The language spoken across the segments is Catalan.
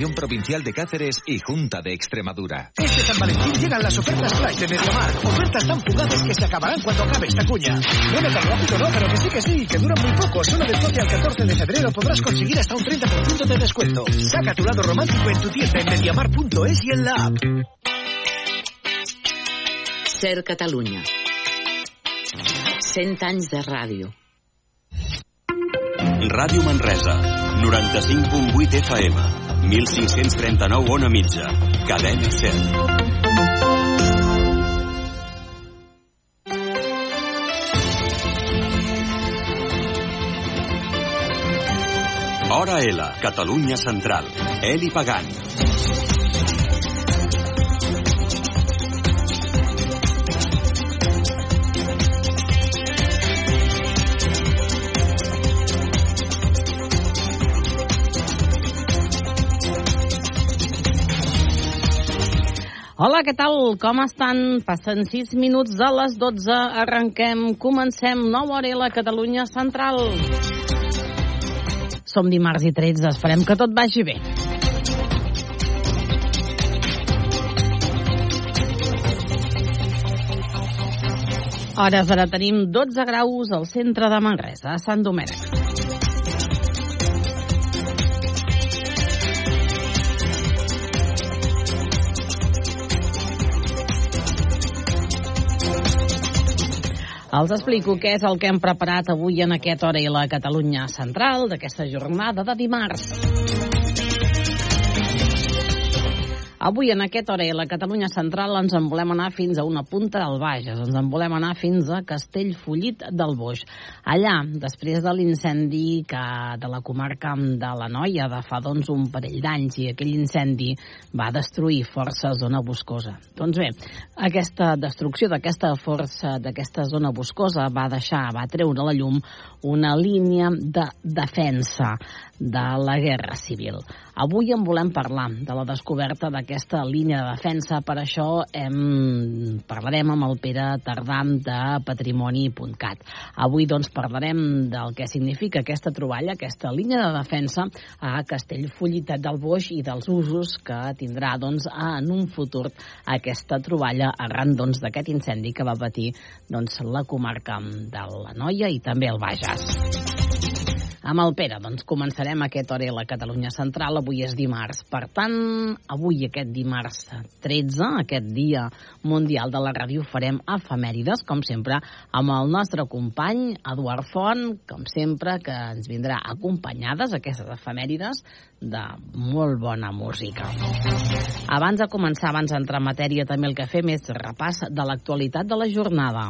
Diputación Provincial de Cáceres y Junta de Extremadura. Este San Valentín llegan las ofertas flash de Mediamar. Ofertas tan fugaces que se acabarán cuando acabe esta cuña. Bueno, tan rápido no, pero que sí que sí, que duran muy poco. Solo del 12 al 14 de febrero podrás conseguir hasta un 30% de descuento. Saca tu lado romántico en tu tienda en mediamar.es y en la app. Ser Catalunya. 100 anys de ràdio. Ràdio Manresa, 95.8 FM, 1539 on a mitja, cadena 100. Hora L, Catalunya Central. Eli Pagant. Hola, què tal? Com estan? Passen 6 minuts de les 12. Arrenquem, comencem. Nova hora a la Catalunya Central. Som dimarts i 13. Esperem que tot vagi bé. Hores ara tenim 12 graus al centre de Manresa, a Sant Domènec. Els explico què és el que hem preparat avui en aquest hora i la Catalunya Central d'aquesta jornada de dimarts. Avui, en aquest hora i la Catalunya Central, ens en volem anar fins a una punta del Bages. Ens en volem anar fins a Castellfollit del Boix. Allà, després de l'incendi que de la comarca de la Noia de fa doncs, un parell d'anys i aquell incendi va destruir força zona boscosa. Doncs bé, aquesta destrucció d'aquesta força, d'aquesta zona boscosa va deixar, va treure a la llum una línia de defensa de la Guerra Civil. Avui en volem parlar de la descoberta d'aquesta línia de defensa, per això hem, parlarem amb el Pere Tardam de Patrimoni.cat. Avui doncs parlarem del que significa aquesta troballa, aquesta línia de defensa a Castellfollitat del Boix i dels usos que tindrà doncs, en un futur aquesta troballa arran doncs, d'aquest incendi que va patir doncs, la comarca de la Noia i també el Bages. Amb el Pere, doncs començarem aquest hora a la Catalunya Central. Avui és dimarts. Per tant, avui, aquest dimarts 13, aquest dia mundial de la ràdio, farem efemèrides, com sempre, amb el nostre company Eduard Font, com sempre, que ens vindrà acompanyades aquestes efemèrides de molt bona música. Abans de començar, abans d'entrar en matèria, també el que fem és repàs de l'actualitat de la jornada.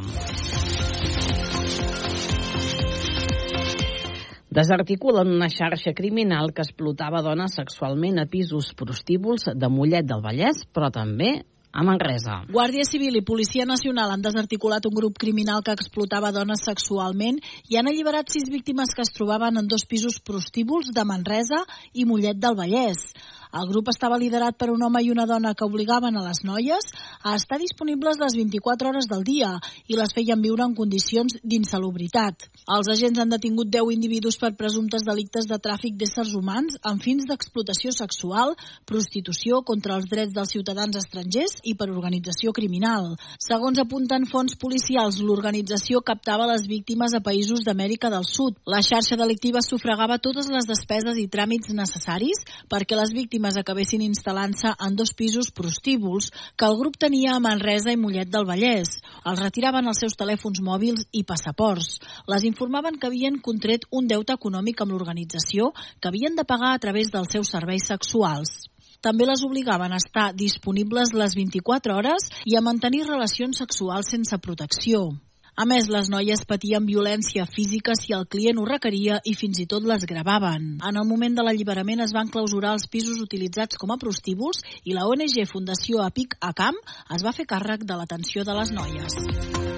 Desarticulen una xarxa criminal que explotava dones sexualment a pisos prostíbuls de Mollet del Vallès, però també a Manresa. Guàrdia Civil i Policia Nacional han desarticulat un grup criminal que explotava dones sexualment i han alliberat sis víctimes que es trobaven en dos pisos prostíbuls de Manresa i Mollet del Vallès. El grup estava liderat per un home i una dona que obligaven a les noies a estar disponibles les 24 hores del dia i les feien viure en condicions d'insalubritat. Els agents han detingut 10 individus per presumptes delictes de tràfic d'éssers humans amb fins d'explotació sexual, prostitució contra els drets dels ciutadans estrangers i per organització criminal. Segons apunten fonts policials, l'organització captava les víctimes a països d'Amèrica del Sud. La xarxa delictiva sufragava totes les despeses i tràmits necessaris perquè les víctimes víctimes acabessin instal·lant-se en dos pisos prostíbuls que el grup tenia a Manresa i Mollet del Vallès. Els retiraven els seus telèfons mòbils i passaports. Les informaven que havien contret un deute econòmic amb l'organització que havien de pagar a través dels seus serveis sexuals. També les obligaven a estar disponibles les 24 hores i a mantenir relacions sexuals sense protecció. A més, les noies patien violència física si el client ho requeria i fins i tot les gravaven. En el moment de l'alliberament es van clausurar els pisos utilitzats com a prostíbuls i la ONG Fundació Apic Acam es va fer càrrec de l'atenció de les noies.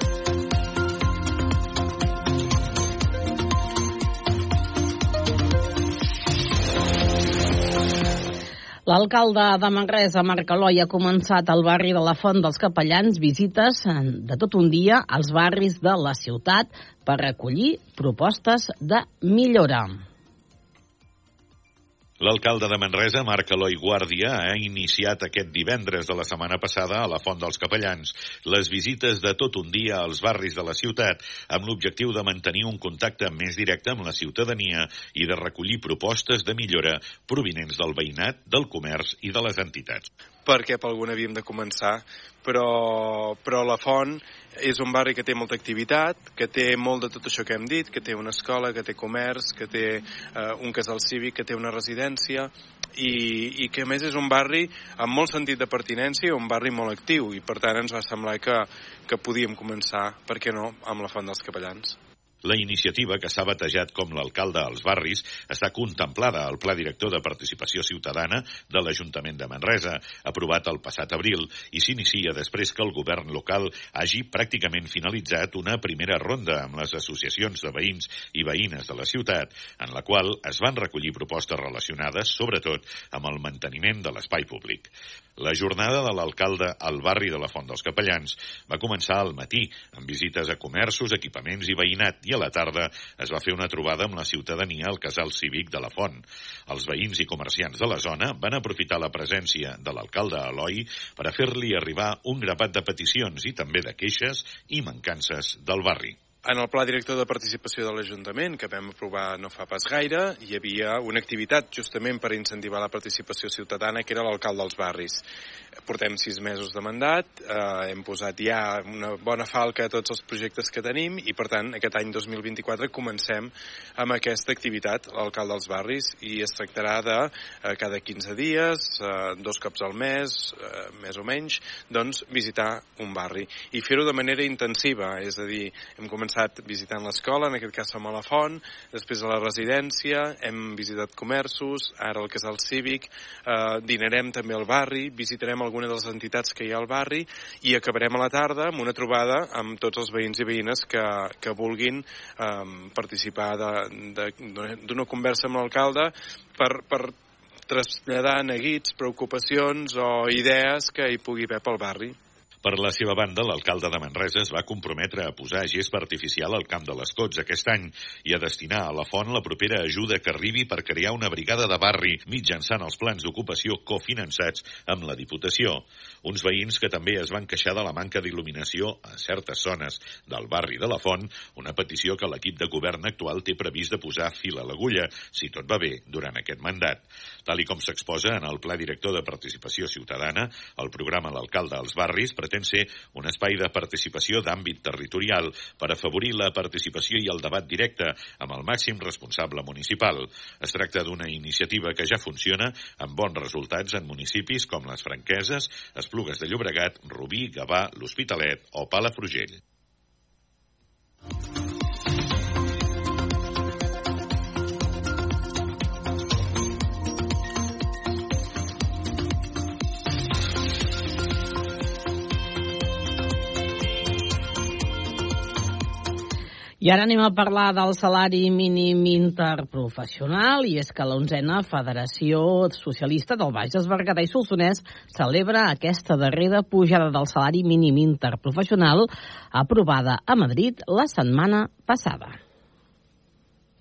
L'alcalde de Manresa, Marc Eloi, ha començat al barri de la Font dels Capellans visites de tot un dia als barris de la ciutat per recollir propostes de millora. L'alcalde de Manresa, Marc Eloi Guàrdia, ha iniciat aquest divendres de la setmana passada a la Font dels Capellans les visites de tot un dia als barris de la ciutat amb l'objectiu de mantenir un contacte més directe amb la ciutadania i de recollir propostes de millora provinents del veïnat, del comerç i de les entitats. Perquè per algun havíem de començar, però, però la Font és un barri que té molta activitat, que té molt de tot això que hem dit, que té una escola, que té comerç, que té eh, un casal cívic, que té una residència, i, i que a més és un barri amb molt sentit de pertinència, un barri molt actiu, i per tant ens va semblar que, que podíem començar, per què no, amb la Font dels Capellans. La iniciativa, que s'ha batejat com l'alcalde als barris, està contemplada al Pla Director de Participació Ciutadana de l'Ajuntament de Manresa, aprovat el passat abril, i s'inicia després que el govern local hagi pràcticament finalitzat una primera ronda amb les associacions de veïns i veïnes de la ciutat, en la qual es van recollir propostes relacionades, sobretot, amb el manteniment de l'espai públic. La jornada de l'alcalde al barri de la Font dels Capellans va començar al matí, amb visites a comerços, equipaments i veïnat, i a la tarda es va fer una trobada amb la ciutadania al casal cívic de la Font. Els veïns i comerciants de la zona van aprofitar la presència de l'alcalde Eloi per a fer-li arribar un grapat de peticions i també de queixes i mancances del barri. En el pla director de participació de l'Ajuntament, que vam aprovar no fa pas gaire, hi havia una activitat justament per incentivar la participació ciutadana, que era l'alcalde dels barris. Portem sis mesos de mandat, eh, hem posat ja una bona falca a tots els projectes que tenim i, per tant, aquest any 2024 comencem amb aquesta activitat, l'alcalde dels barris, i es tractarà de eh, cada 15 dies, eh, dos cops al mes, eh, més o menys, doncs visitar un barri i fer-ho de manera intensiva, és a dir, hem començat començat visitant l'escola, en aquest cas som a la Font, després a la residència, hem visitat comerços, ara el casal cívic, eh, dinarem també al barri, visitarem alguna de les entitats que hi ha al barri i acabarem a la tarda amb una trobada amb tots els veïns i veïnes que, que vulguin eh, participar d'una conversa amb l'alcalde per, per traslladar neguits, preocupacions o idees que hi pugui haver pel barri. Per la seva banda, l'alcalde de Manresa es va comprometre a posar gespa artificial al camp de les Cots aquest any i a destinar a la font la propera ajuda que arribi per crear una brigada de barri mitjançant els plans d'ocupació cofinançats amb la Diputació. Uns veïns que també es van queixar de la manca d'il·luminació a certes zones del barri de la Font, una petició que l'equip de govern actual té previst de posar fil a l'agulla, si tot va bé, durant aquest mandat. Tal i com s'exposa en el Pla Director de Participació Ciutadana, el programa L'Alcalde als Barris pretén ser un espai de participació d'àmbit territorial per afavorir la participació i el debat directe amb el màxim responsable municipal. Es tracta d'una iniciativa que ja funciona amb bons resultats en municipis com les Franqueses, Esplugues de Llobregat, Rubí, Gavà, l'Hospitalet o Palafrugell. I ara anem a parlar del salari mínim interprofessional i és que l'onzena Federació Socialista del Bages, Berguedà i Solsonès celebra aquesta darrera pujada del salari mínim interprofessional aprovada a Madrid la setmana passada.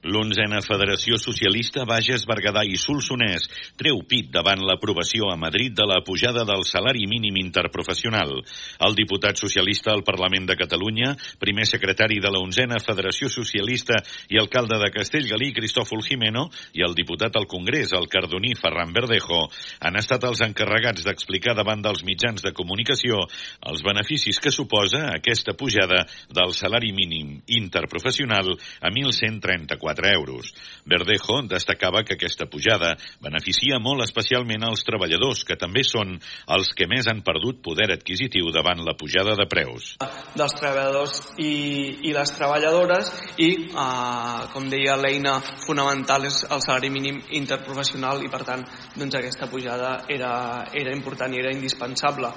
L'onzena Federació Socialista Bages, Berguedà i Solsonès treu pit davant l'aprovació a Madrid de la pujada del salari mínim interprofessional. El diputat socialista al Parlament de Catalunya, primer secretari de la onzena Federació Socialista i alcalde de Castellgalí, Cristòfol Jimeno, i el diputat al Congrés, el cardoní Ferran Verdejo, han estat els encarregats d'explicar davant dels mitjans de comunicació els beneficis que suposa aquesta pujada del salari mínim interprofessional a 1.134 4 euros. Verdejo destacava que aquesta pujada beneficia molt especialment als treballadors, que també són els que més han perdut poder adquisitiu davant la pujada de preus. Dels treballadors i, i les treballadores i, eh, com deia, l'eina fonamental és el salari mínim interprofessional i, per tant, doncs, aquesta pujada era, era important i era indispensable.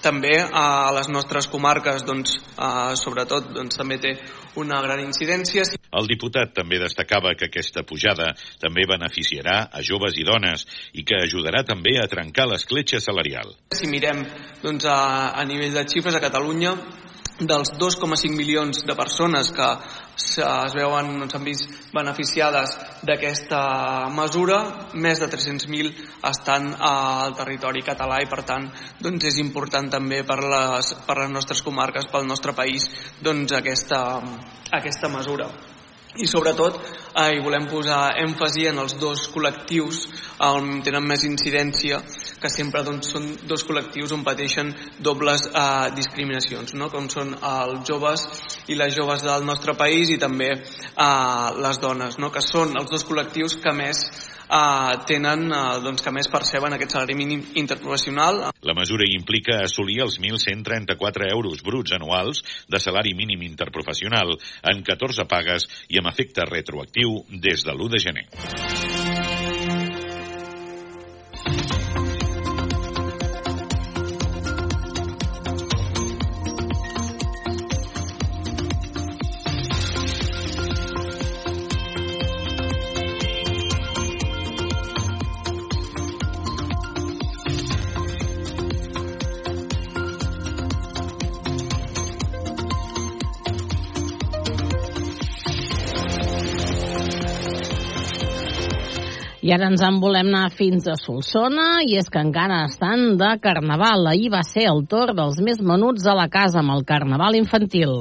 També eh, a les nostres comarques, doncs, eh, sobretot, doncs, també té una gran incidència. El diputat també destacava que aquesta pujada també beneficiarà a joves i dones i que ajudarà també a trencar l'escletxa salarial. Si mirem doncs, a, a nivell de xifres a Catalunya, dels 2,5 milions de persones que es veuen, s'han vist beneficiades d'aquesta mesura, més de 300.000 estan al territori català i per tant doncs és important també per les, per les nostres comarques, pel nostre país, doncs aquesta, aquesta mesura. I sobretot eh, hi volem posar èmfasi en els dos col·lectius on tenen més incidència que sempre doncs, són dos col·lectius on pateixen dobles eh, discriminacions no? com són els joves i les joves del nostre país i també eh, les dones no? que són els dos col·lectius que més eh, tenen, eh, doncs, que més perceben aquest salari mínim interprofessional. La mesura implica assolir els 1.134 euros bruts anuals de salari mínim interprofessional en 14 pagues i amb efecte retroactiu des de l'1 de gener. Ara ens en volem anar fins a Solsona i és que encara estan de Carnaval. Ahir va ser el torn dels més menuts a la casa amb el Carnaval infantil.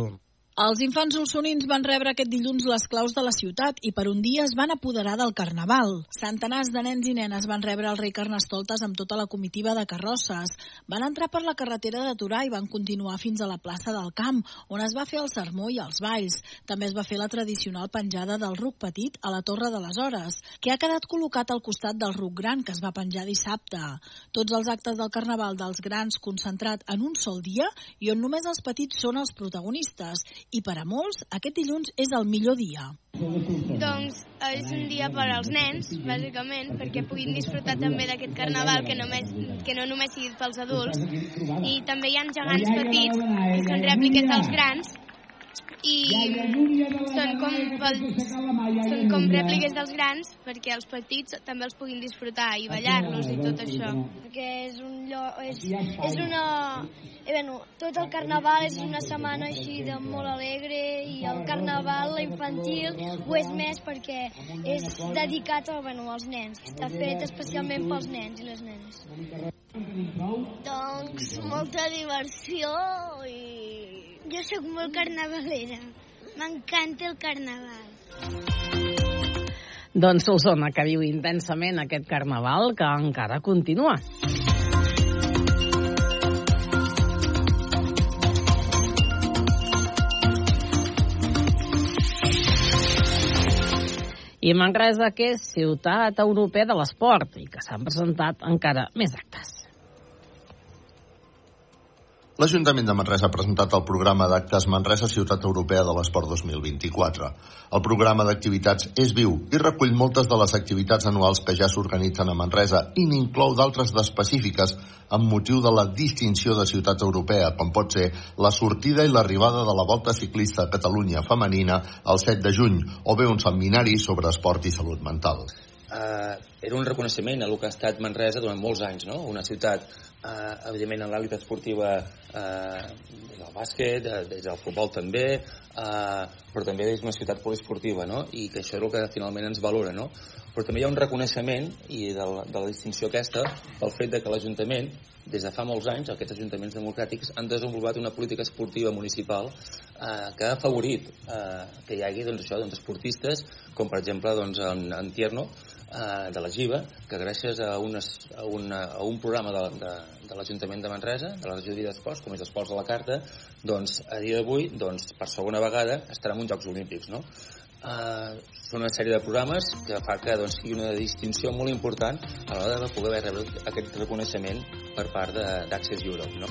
Els infants solsonins van rebre aquest dilluns les claus de la ciutat i per un dia es van apoderar del Carnaval. Centenars de nens i nenes van rebre el rei Carnestoltes amb tota la comitiva de carrosses. Van entrar per la carretera de Torà i van continuar fins a la plaça del Camp, on es va fer el sermó i els balls. També es va fer la tradicional penjada del ruc petit a la Torre de les Hores, que ha quedat col·locat al costat del ruc gran que es va penjar dissabte. Tots els actes del Carnaval dels grans concentrat en un sol dia i on només els petits són els protagonistes i per a molts aquest dilluns és el millor dia. Doncs és un dia per als nens, bàsicament, perquè puguin disfrutar també d'aquest carnaval que, només, que no només sigui pels adults. I també hi ha gegants petits, que són rèpliques dels grans, i són com, són com rèpliques dels grans perquè els petits també els puguin disfrutar i ballar-los i tot això. Perquè és un lloc, és, és una... Eh, bueno, tot el carnaval és una setmana així de molt alegre i el carnaval infantil ho és més perquè és dedicat a, bueno, als nens, està fet especialment pels nens i les nenes. Doncs molta diversió i jo sóc molt carnavalera. M'encanta el carnaval. Doncs Solsona, que viu intensament aquest carnaval que encara continua. I Manresa, que és ciutat europea de l'esport i que s'han presentat encara més actes. L'Ajuntament de Manresa ha presentat el programa d'actes Manresa Ciutat Europea de l'Esport 2024. El programa d'activitats és viu i recull moltes de les activitats anuals que ja s'organitzen a Manresa i n'inclou d'altres d'específiques amb motiu de la distinció de ciutat europea, com pot ser la sortida i l'arribada de la Volta Ciclista a Catalunya femenina el 7 de juny o bé un seminari sobre esport i salut mental. Uh, era un reconeixement a el que ha estat Manresa durant molts anys, no? una ciutat eh, evidentment en l'àmbit esportiva eh, des del bàsquet, eh, des del futbol també, eh, però també és una ciutat poliesportiva, no? I que això és el que finalment ens valora, no? Però també hi ha un reconeixement i de la, de la distinció aquesta pel fet de que l'Ajuntament des de fa molts anys, aquests ajuntaments democràtics han desenvolupat una política esportiva municipal eh, que ha afavorit eh, que hi hagi doncs, això, doncs, esportistes, com per exemple doncs, en, en Tierno, eh, de la GIVA, que gràcies a, unes, a, una, a un programa de, de, de l'Ajuntament de Manresa, de la regió d'Esports, com és Esports de la Carta, doncs, a dia d'avui, doncs, per segona vegada, estarà en uns Jocs Olímpics, no? Uh, són una sèrie de programes que fa que doncs, sigui una distinció molt important a l'hora de poder rebre aquest reconeixement per part d'Access Europe. No?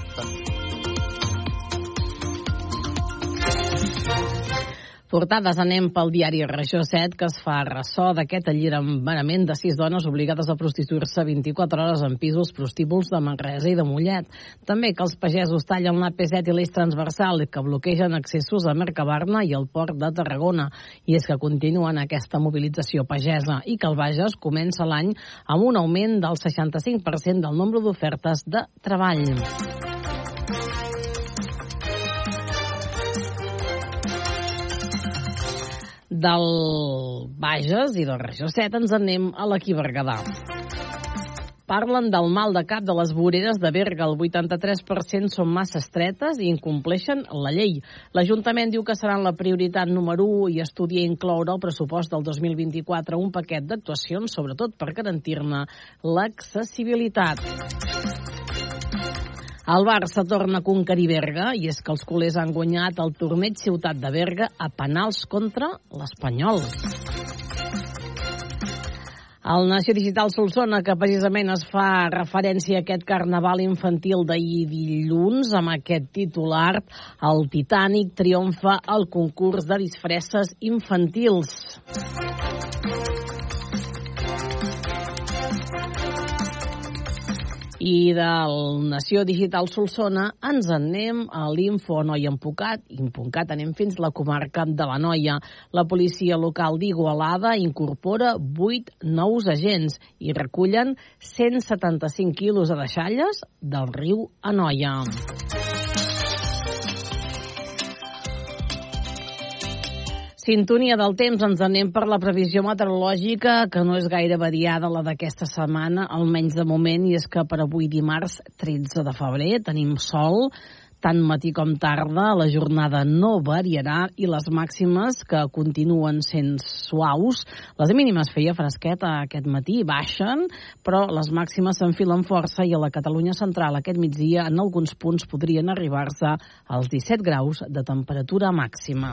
Portades anem pel diari Regió 7, que es fa ressò d'aquest alliberament de sis dones obligades a prostituir-se 24 hores en pisos prostíbuls de Manresa i de Mollet. També que els pagesos tallen l'AP7 i l'eix transversal que bloquegen accessos a Mercabarna i al port de Tarragona. I és que continuen aquesta mobilització pagesa i que el Bages comença l'any amb un augment del 65% del nombre d'ofertes de treball. Del Bages i del Regió 7 ens anem a l'Equí Berguedà. Parlen del mal de cap de les voreres de Berga. El 83% són massa estretes i incompleixen la llei. L'Ajuntament diu que seran la prioritat número 1 i estudia incloure al pressupost del 2024 un paquet d'actuacions, sobretot per garantir-ne l'accessibilitat. El Barça torna a conquerir Berga i és que els culers han guanyat el torneig Ciutat de Berga a penals contra l'Espanyol. El Nació Digital Solsona, que precisament es fa referència a aquest carnaval infantil d'ahir dilluns, amb aquest titular, el Titanic triomfa al concurs de disfresses infantils. I del Nació Digital Solsona ens anem a l'Info Noia Empucat. Impucat anem fins la comarca de la Noia. La policia local d'Igualada incorpora 8 nous agents i recullen 175 quilos de deixalles del riu Anoia. Sintonia del temps, ens anem per la previsió meteorològica, que no és gaire variada la d'aquesta setmana, almenys de moment, i és que per avui dimarts 13 de febrer tenim sol, tant matí com tarda, la jornada no variarà i les màximes que continuen sent suaus. Les mínimes feia fresqueta aquest matí, baixen, però les màximes s'enfilen força i a la Catalunya central aquest migdia en alguns punts podrien arribar-se als 17 graus de temperatura màxima.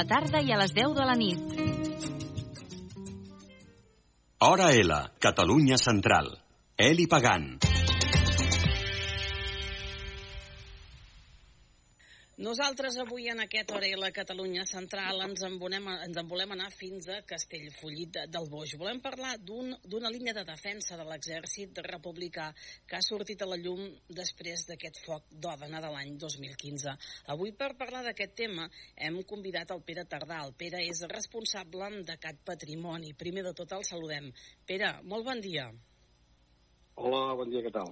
tarda i a les 10 de la nit. Hora L, Catalunya Central. Eli Pagant. Nosaltres avui en aquest hora i la Catalunya Central ens en, volem, ens en volem anar fins a Castellfollit del Boix. Volem parlar d'una un, línia de defensa de l'exèrcit republicà que ha sortit a la llum després d'aquest foc d'Òdena de l'any 2015. Avui per parlar d'aquest tema hem convidat el Pere Tardà. El Pere és responsable de Cat Patrimoni. Primer de tot el saludem. Pere, molt bon dia. Hola, bon dia, què tal?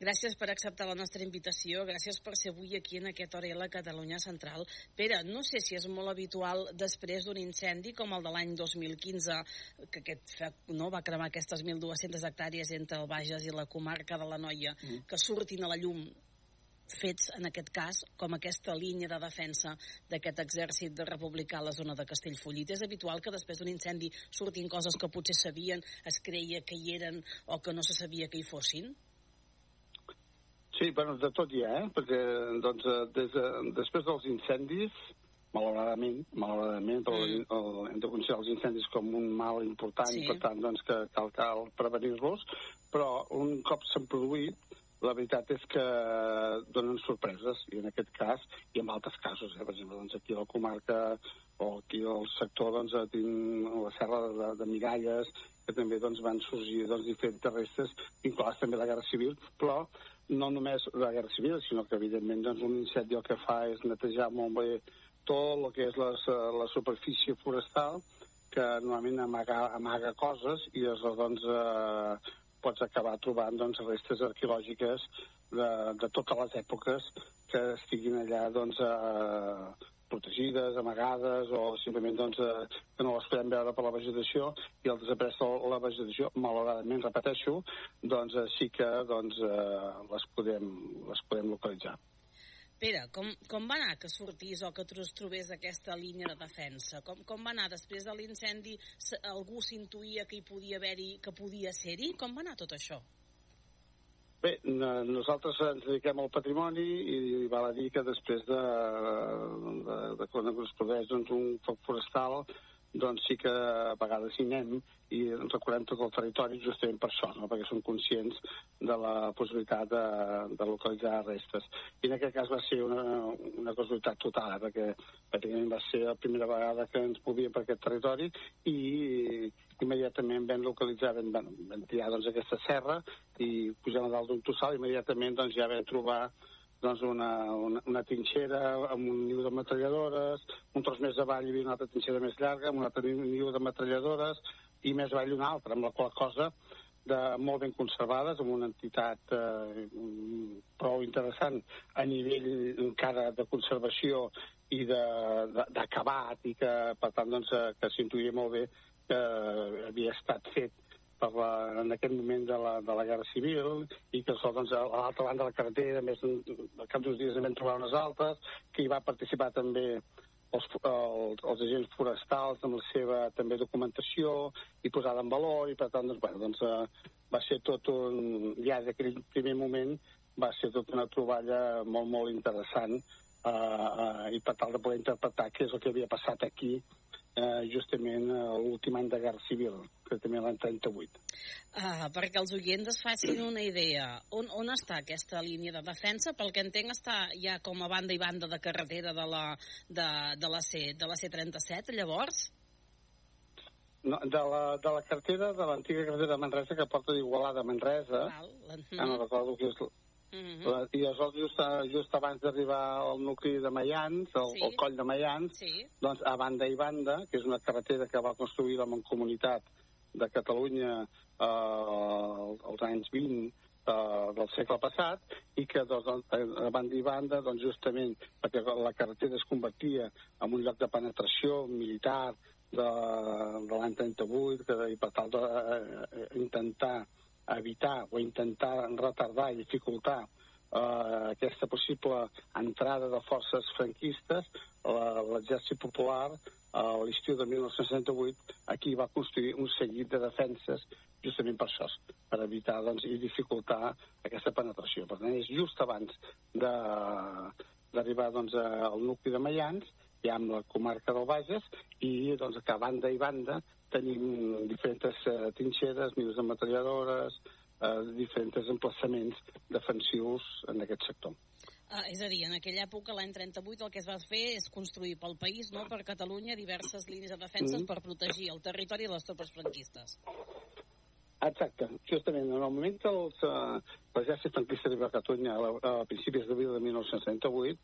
Gràcies per acceptar la nostra invitació, gràcies per ser avui aquí en aquest hora a la Catalunya Central. Pere, no sé si és molt habitual després d'un incendi com el de l'any 2015, que aquest no, va cremar aquestes 1.200 hectàrees entre el Bages i la comarca de la Noia, mm. que surtin a la llum fets, en aquest cas, com aquesta línia de defensa d'aquest exèrcit de republicà a la zona de Castellfollit. És habitual que després d'un incendi surtin coses que potser sabien, es creia que hi eren o que no se sabia que hi fossin? Sí, bueno, de tot hi ha, eh? perquè doncs, des de, després dels incendis malauradament, malauradament, però mm. el, hem de considerar els incendis com un mal important, Sí. per tant, doncs, que cal, cal prevenir-los, però un cop s'han produït, la veritat és que donen sorpreses, i en aquest cas, i en altres casos, eh? per exemple, doncs aquí a la comarca o aquí al sector, doncs, eh, tinc la serra de, de Miralles, que també doncs, van sorgir doncs, diferents restes, inclòs també la Guerra Civil, però no només la Guerra Civil, sinó que, evidentment, doncs, un incendi el que fa és netejar molt bé tot el que és les, eh, la superfície forestal, que normalment amaga, amaga coses i aleshores doncs, eh, pots acabar trobant doncs, restes arqueològiques de, de totes les èpoques que estiguin allà doncs, eh, protegides, amagades o simplement doncs, eh, que no les podem veure per la vegetació i el desaparèixer la vegetació, malauradament, repeteixo, doncs eh, sí que doncs, eh, les, podem, les podem localitzar. Pere, com, com va anar que sortís o que es trobés aquesta línia de defensa? Com, com va anar després de l'incendi? Algú s'intuïa que hi podia haver-hi, que podia ser-hi? Com va anar tot això? Bé, nosaltres ens dediquem al patrimoni i val a dir que després de, de, de quan es produeix doncs, un foc forestal doncs sí que a vegades hi anem i recorrem tot el territori justament per això, no? perquè som conscients de la possibilitat de, de localitzar restes. I en aquest cas va ser una, una casualitat total, eh? perquè pràcticament va ser la primera vegada que ens movíem per aquest territori i immediatament vam localitzar, vam, vam, tirar doncs, aquesta serra i pujant a dalt d'un tossal, immediatament doncs, ja vam trobar doncs una, una, una trinxera amb un niu de metralladores, un tros més avall hi havia una altra trinxera més llarga amb un altre niu de metralladores i més avall una altra, amb la qual cosa de, molt ben conservades, amb una entitat eh, prou interessant a nivell encara de conservació i d'acabat i que, per tant, doncs, eh, que s'intuïa molt bé que havia estat fet per la, en aquest moment de la, de la Guerra Civil i que doncs, a l'altra banda de la carretera, més, al cap d'uns dies vam trobar unes altres, que hi va participar també els, els, els agents forestals amb la seva també documentació i posada en valor i per tant doncs, bueno, doncs, eh, va ser tot un, ja d'aquell primer moment va ser tota una troballa molt molt interessant eh, eh, i per tal de poder interpretar què és el que havia passat aquí eh, justament eh, l'últim any de Guerra Civil, que també l'any 38. Uh, perquè els oients es facin una idea. On, on està aquesta línia de defensa? Pel que entenc està ja com a banda i banda de carretera de la, de, de la, C, de la C-37, llavors? No, de, la, de la cartera, de l'antiga carretera de Manresa que porta d'Igualada a Manresa, Val, que no recordo què és... Mhm. La, I aleshores, just, a- just abans d'arribar al nucli de Mayans, el, Sí. coll de Mayans, Sí. doncs a banda i banda, que és una carretera que va construir la Mancomunitat de Catalunya eh, als anys 20 eh, del segle passat i que doncs, a banda i banda doncs, justament perquè la carretera es convertia en un lloc de penetració militar de, de l'any 38 que, i per tal d'intentar evitar o intentar retardar i dificultar eh, aquesta possible entrada de forces franquistes, l'exèrcit popular a l'estiu de 1968 aquí va construir un seguit de defenses justament per això, per evitar doncs, i dificultar aquesta penetració. Per tant, és just abans d'arribar doncs, al nucli de Mayans, ja amb la comarca del Bages, i doncs, que a banda i banda tenim diferents eh, trinxeres, de metralladores, eh, diferents emplaçaments defensius en aquest sector. Uh, és a dir, en aquella època, l'any 38, el que es va fer és construir pel país, no, per Catalunya, diverses línies de defenses Mhm. per protegir el territori i les tropes franquistes. Exacte, justament en el moment que els, eh, l'exèrcit franquista arriba a Catalunya a, a principis d'abril de 1938,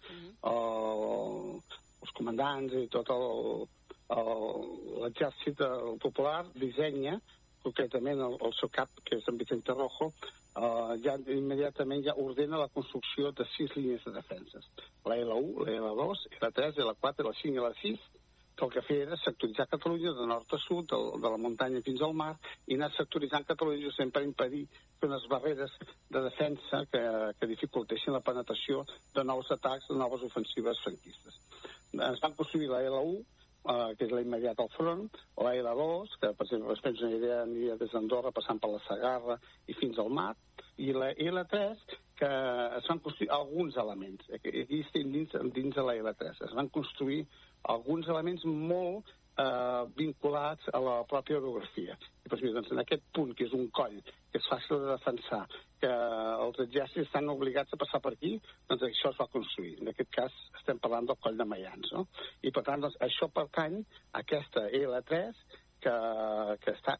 el, els comandants i tot el- l'exèrcit popular dissenya concretament el, el seu cap, que és en Vicente Rojo, eh, ja immediatament ja ordena la construcció de sis línies de defenses. La L1, la L2, la 3, la 4, la 5 i la 6, que el que feia era sectoritzar Catalunya de nord a sud, de, de la muntanya fins al mar, i anar sectoritzant Catalunya per impedir fer unes barreres de defensa que, que dificultessin la penetració de nous atacs, de noves ofensives franquistes. Es van construir la L1, eh, que és la immediata al front, la L2, que per exemple, es una idea, aniria des d'Andorra passant per la Sagarra i fins al mar, i la L3, que es van construir alguns elements. Aquí aquí estem dins, dins de la L3. Es van construir alguns elements molt eh, vinculats a la pròpia orografia. I, doncs, mira, doncs, en aquest punt, que és un coll, que és fàcil de defensar, que els exèrcits estan obligats a passar per aquí, doncs això es va construir. En aquest cas estem parlant del coll de Mayans, no? I per tant, doncs, això pertany a aquesta L3 que, que està,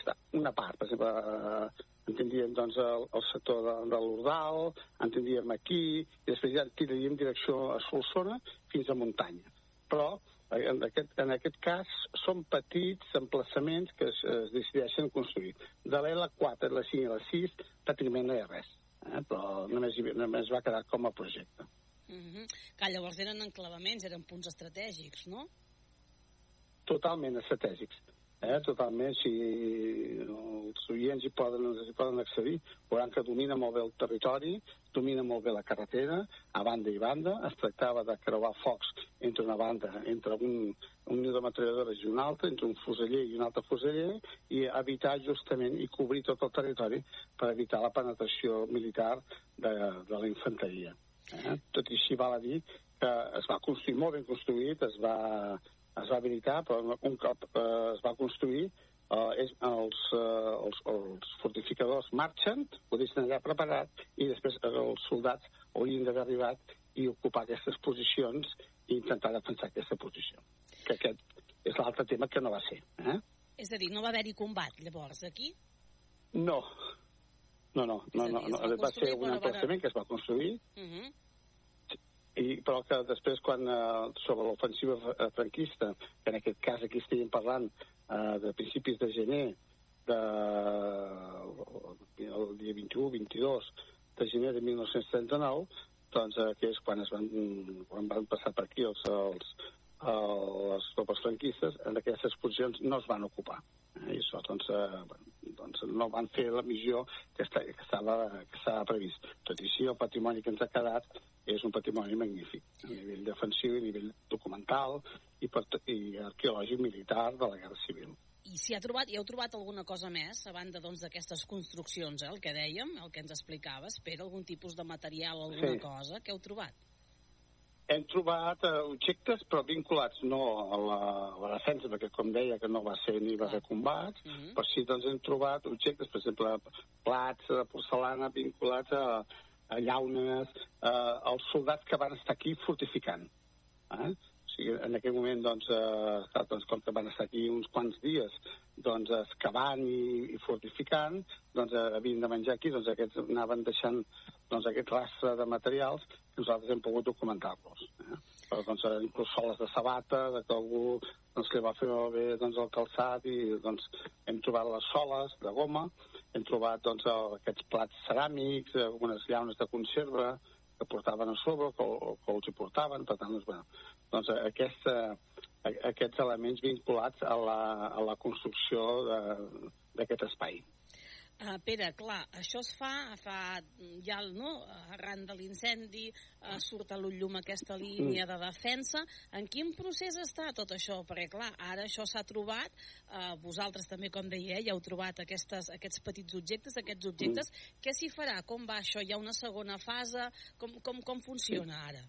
està una part, per exemple, eh, en tindríem doncs, el, el sector de, de l'Urdal, en tindríem aquí, i després ja tiraríem direcció a Solsona fins a muntanya. Però en aquest, en aquest cas són petits emplaçaments que es, es decideixen construir. De l'L4, la 5 i la 6, pràcticament no hi ha res, eh? però només, només va quedar com a projecte. Uh -huh. Que llavors eren enclavaments, eren punts estratègics, no? Totalment estratègics. Eh? Totalment, si els oients hi poden, hi poden accedir, veuran que domina molt bé el territori, domina molt bé la carretera, a banda i banda. Es tractava de creuar focs entre una banda, entre un, un niu de metralladores i un altre, entre un fuseller i un altre fuseller, i evitar justament i cobrir tot el territori per evitar la penetració militar de, de la infanteria. Eh? Tot i així val a dir que es va construir molt ben construït, es va, es va habilitar, però un cop eh, es va construir, eh, és, els, eh, els, els fortificadors marxen, ho deixen allà preparat, i després eh, els soldats haurien d'haver arribat i ocupar aquestes posicions i intentar defensar aquesta posició. Que aquest és l'altre tema que no va ser. Eh? És a dir, no va haver-hi combat, llavors, aquí? No. No, no, no, no, no. va va ser un emplaçament que es va construir Uh -huh. I, però que després quan eh, sobre l'ofensiva eh, franquista, que en aquest cas aquí estiguem parlant eh, de principis de gener de, el dia 21, 22 de gener de 1939 doncs eh, que és quan es van, quan van passar per aquí els, els, el, les tropes franquistes, en aquestes posicions no es van ocupar. Eh, I això, doncs, eh, doncs no van fer la missió que, està, que, estava, que estava previst. Tot i així, el patrimoni que ens ha quedat és un patrimoni magnífic, a nivell defensiu, a nivell documental i, per, i arqueològic militar de la Guerra Civil. I si ha trobat, i heu trobat alguna cosa més, a banda doncs, d'aquestes construccions, eh, el que dèiem, el que ens explicaves, per algun tipus de material alguna Sí. cosa, què heu trobat? Hem trobat eh, objectes, però vinculats no a la, a la defensa, perquè com deia que no va ser ni va haver combats, Mhm. però sí doncs, hem trobat objectes, per exemple, plats de porcelana vinculats a llaunes, eh, als soldats que van estar aquí fortificant. Eh? O sigui, en aquell moment, doncs, eh, doncs, com que van estar aquí uns quants dies, doncs, excavant i, i fortificant, doncs, eh, havien de menjar aquí, doncs, aquests anaven deixant doncs, aquest rastre de materials que nosaltres hem pogut documentar-los. Eh? Però, doncs, eh, inclús soles de sabata, de que algú doncs, li va fer bé doncs, el calçat i doncs, hem trobat les soles de goma, hem trobat doncs, aquests plats ceràmics, eh, algunes llaunes de conserva que portaven a sobre, que, que els hi portaven, per tant, doncs, bueno, doncs eh, aquesta, a- aquests elements vinculats a la, a la construcció d'aquest espai. Uh, Pere, clar, això es fa, fa ja, no?, arran de l'incendi, uh, surt a l'ullum aquesta línia de defensa. En quin procés està tot això? Perquè, clar, ara això s'ha trobat, uh, vosaltres també, com deia, eh, ja heu trobat aquestes, aquests petits objectes, aquests objectes. Què s'hi farà? Com va això? Hi ha una segona fase? Com, com, com funciona ara?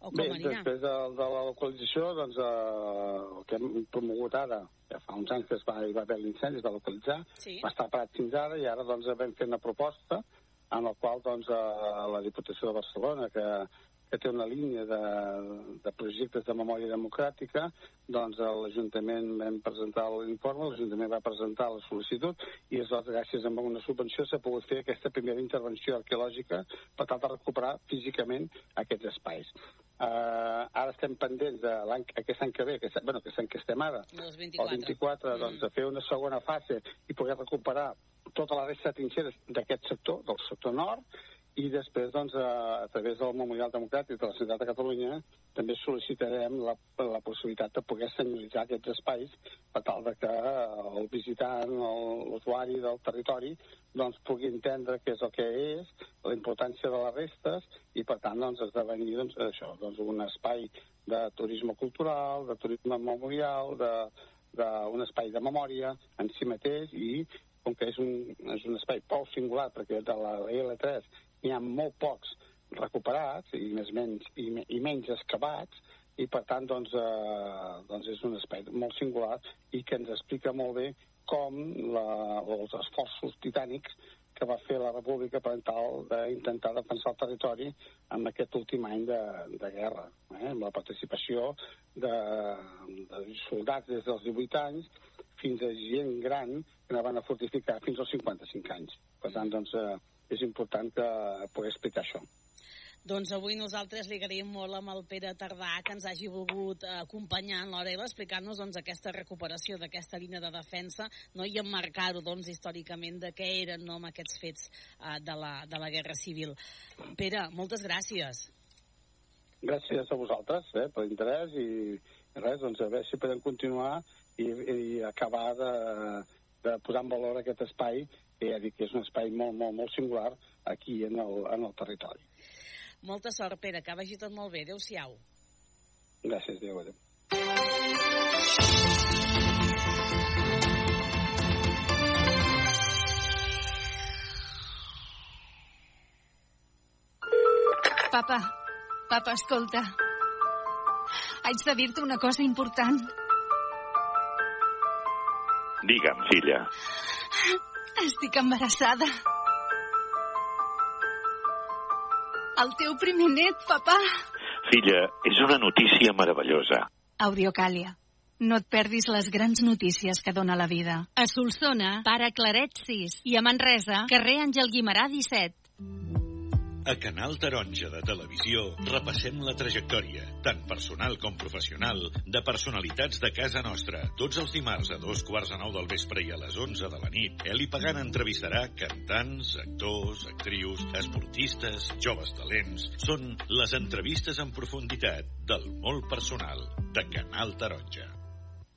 O com Bé, anirà? després de, de la localització, doncs, eh, el que hem promogut ara, ja fa uns anys que es va, hi va haver l'incendi, es va localitzar, Sí. va estar parat fins ara i ara doncs, vam fer una proposta en la qual doncs, eh, la Diputació de Barcelona, que, que té una línia de, de projectes de memòria democràtica, doncs l'Ajuntament vam presentar l'informe, l'Ajuntament va presentar la sol·licitud i aleshores, gràcies a una subvenció, s'ha pogut fer aquesta primera intervenció arqueològica per tal de recuperar físicament aquests espais. Uh, ara estem pendents de l'any aquest any que ve, que, bueno, aquest any que estem ara, El el 24, doncs, de fer una segona fase i poder recuperar tota la resta de trinxeres d'aquest sector, del sector nord, i després, doncs, a, a través del Memorial Democràtic de la Ciutat de Catalunya, també sol·licitarem la, la possibilitat de poder senyalitzar aquests espais per tal de que el visitant, l'usuari del territori, doncs, pugui entendre què és el que és, la importància de les restes, i, per tant, doncs, esdevenir, doncs, això, doncs, un espai de turisme cultural, de turisme memorial, d'un espai de memòria en si mateix i com que és un, és un espai prou singular perquè de la L3 n'hi ha molt pocs recuperats i més menys, i, i menys excavats, i per tant doncs, eh, doncs és un espai molt singular i que ens explica molt bé com la, els esforços titànics que va fer la República per tal d'intentar defensar el territori en aquest últim any de, de guerra, eh? amb la participació de, de soldats des dels 18 anys fins a gent gran que anaven a fortificar fins als 55 anys. Per tant, doncs, eh, és important que pugui explicar això. Doncs avui nosaltres li agraïm molt amb el Pere Tardà que ens hagi volgut eh, acompanyar en l'hora explicant-nos doncs, aquesta recuperació d'aquesta línia de defensa no? i emmarcar-ho doncs, històricament de què eren no, amb aquests fets eh, de, la, de la Guerra Civil. Pere, moltes gràcies. Gràcies a vosaltres eh, per l'interès i res, doncs a veure si podem continuar i, i acabar de, de posar en valor aquest espai que ja dic que és un espai molt, molt, molt singular aquí en el, en el territori. Molta sort, Pere, que vagi tot molt bé. Adéu-siau. Gràcies, Déu, adéu. Papa, papa, escolta. Haig de dir-te una cosa important. Digue'm, filla. Estic embarassada. El teu primer net, papa. Filla, és una notícia meravellosa. Audiocàlia. No et perdis les grans notícies que dona la vida. A Solsona, pare Claret 6. I a Manresa, carrer Àngel Guimarà 17. A Canal Taronja de Televisió repassem la trajectòria, tant personal com professional, de personalitats de casa nostra. Tots els dimarts a dos quarts de nou del vespre i a les 11 de la nit, Eli Pagan entrevistarà cantants, actors, actrius, esportistes, joves talents. Són les entrevistes en profunditat del molt personal de Canal Taronja.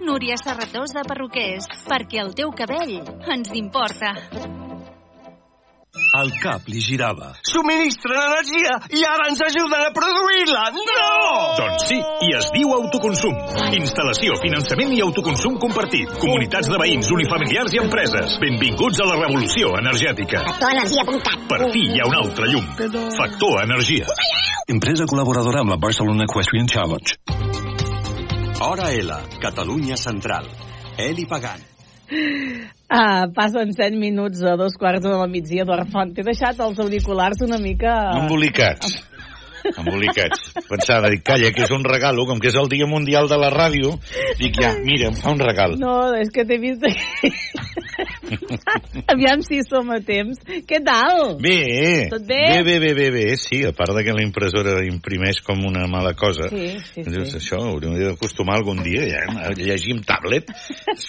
Núria Serratós de Perruquers, perquè el teu cabell ens importa. El cap li girava. Subministren energia i ara ens ajuden a produir-la! No! Doncs sí, i es diu autoconsum. Instal·lació, finançament i autoconsum compartit. Comunitats de veïns, unifamiliars i empreses. Benvinguts a la revolució energètica. Factorenergia.cat. Per fi hi ha un altre llum. Factor Energia. Empresa col·laboradora amb la Barcelona Equestrian Challenge. Hora L, Catalunya Central. Eli Pagan. Ah, passen 100 minuts a dos quarts de la migdia. Eduard Font, t'he deixat els auriculars una mica... Embolicats. Embolicats. Pensava, dic, calla, que és un regalo, com que és el Dia Mundial de la Ràdio, dic, ja, mira, em fa un regal. No, és que t'he vist... Aviam si som a temps. Què tal? Bé, Tot bé? bé, bé, bé, bé, bé, sí, a part de que la impressora imprimeix com una mala cosa. Sí, sí, sí. Dius, això hauríem d'acostumar algun dia ja, a llegir amb tablet,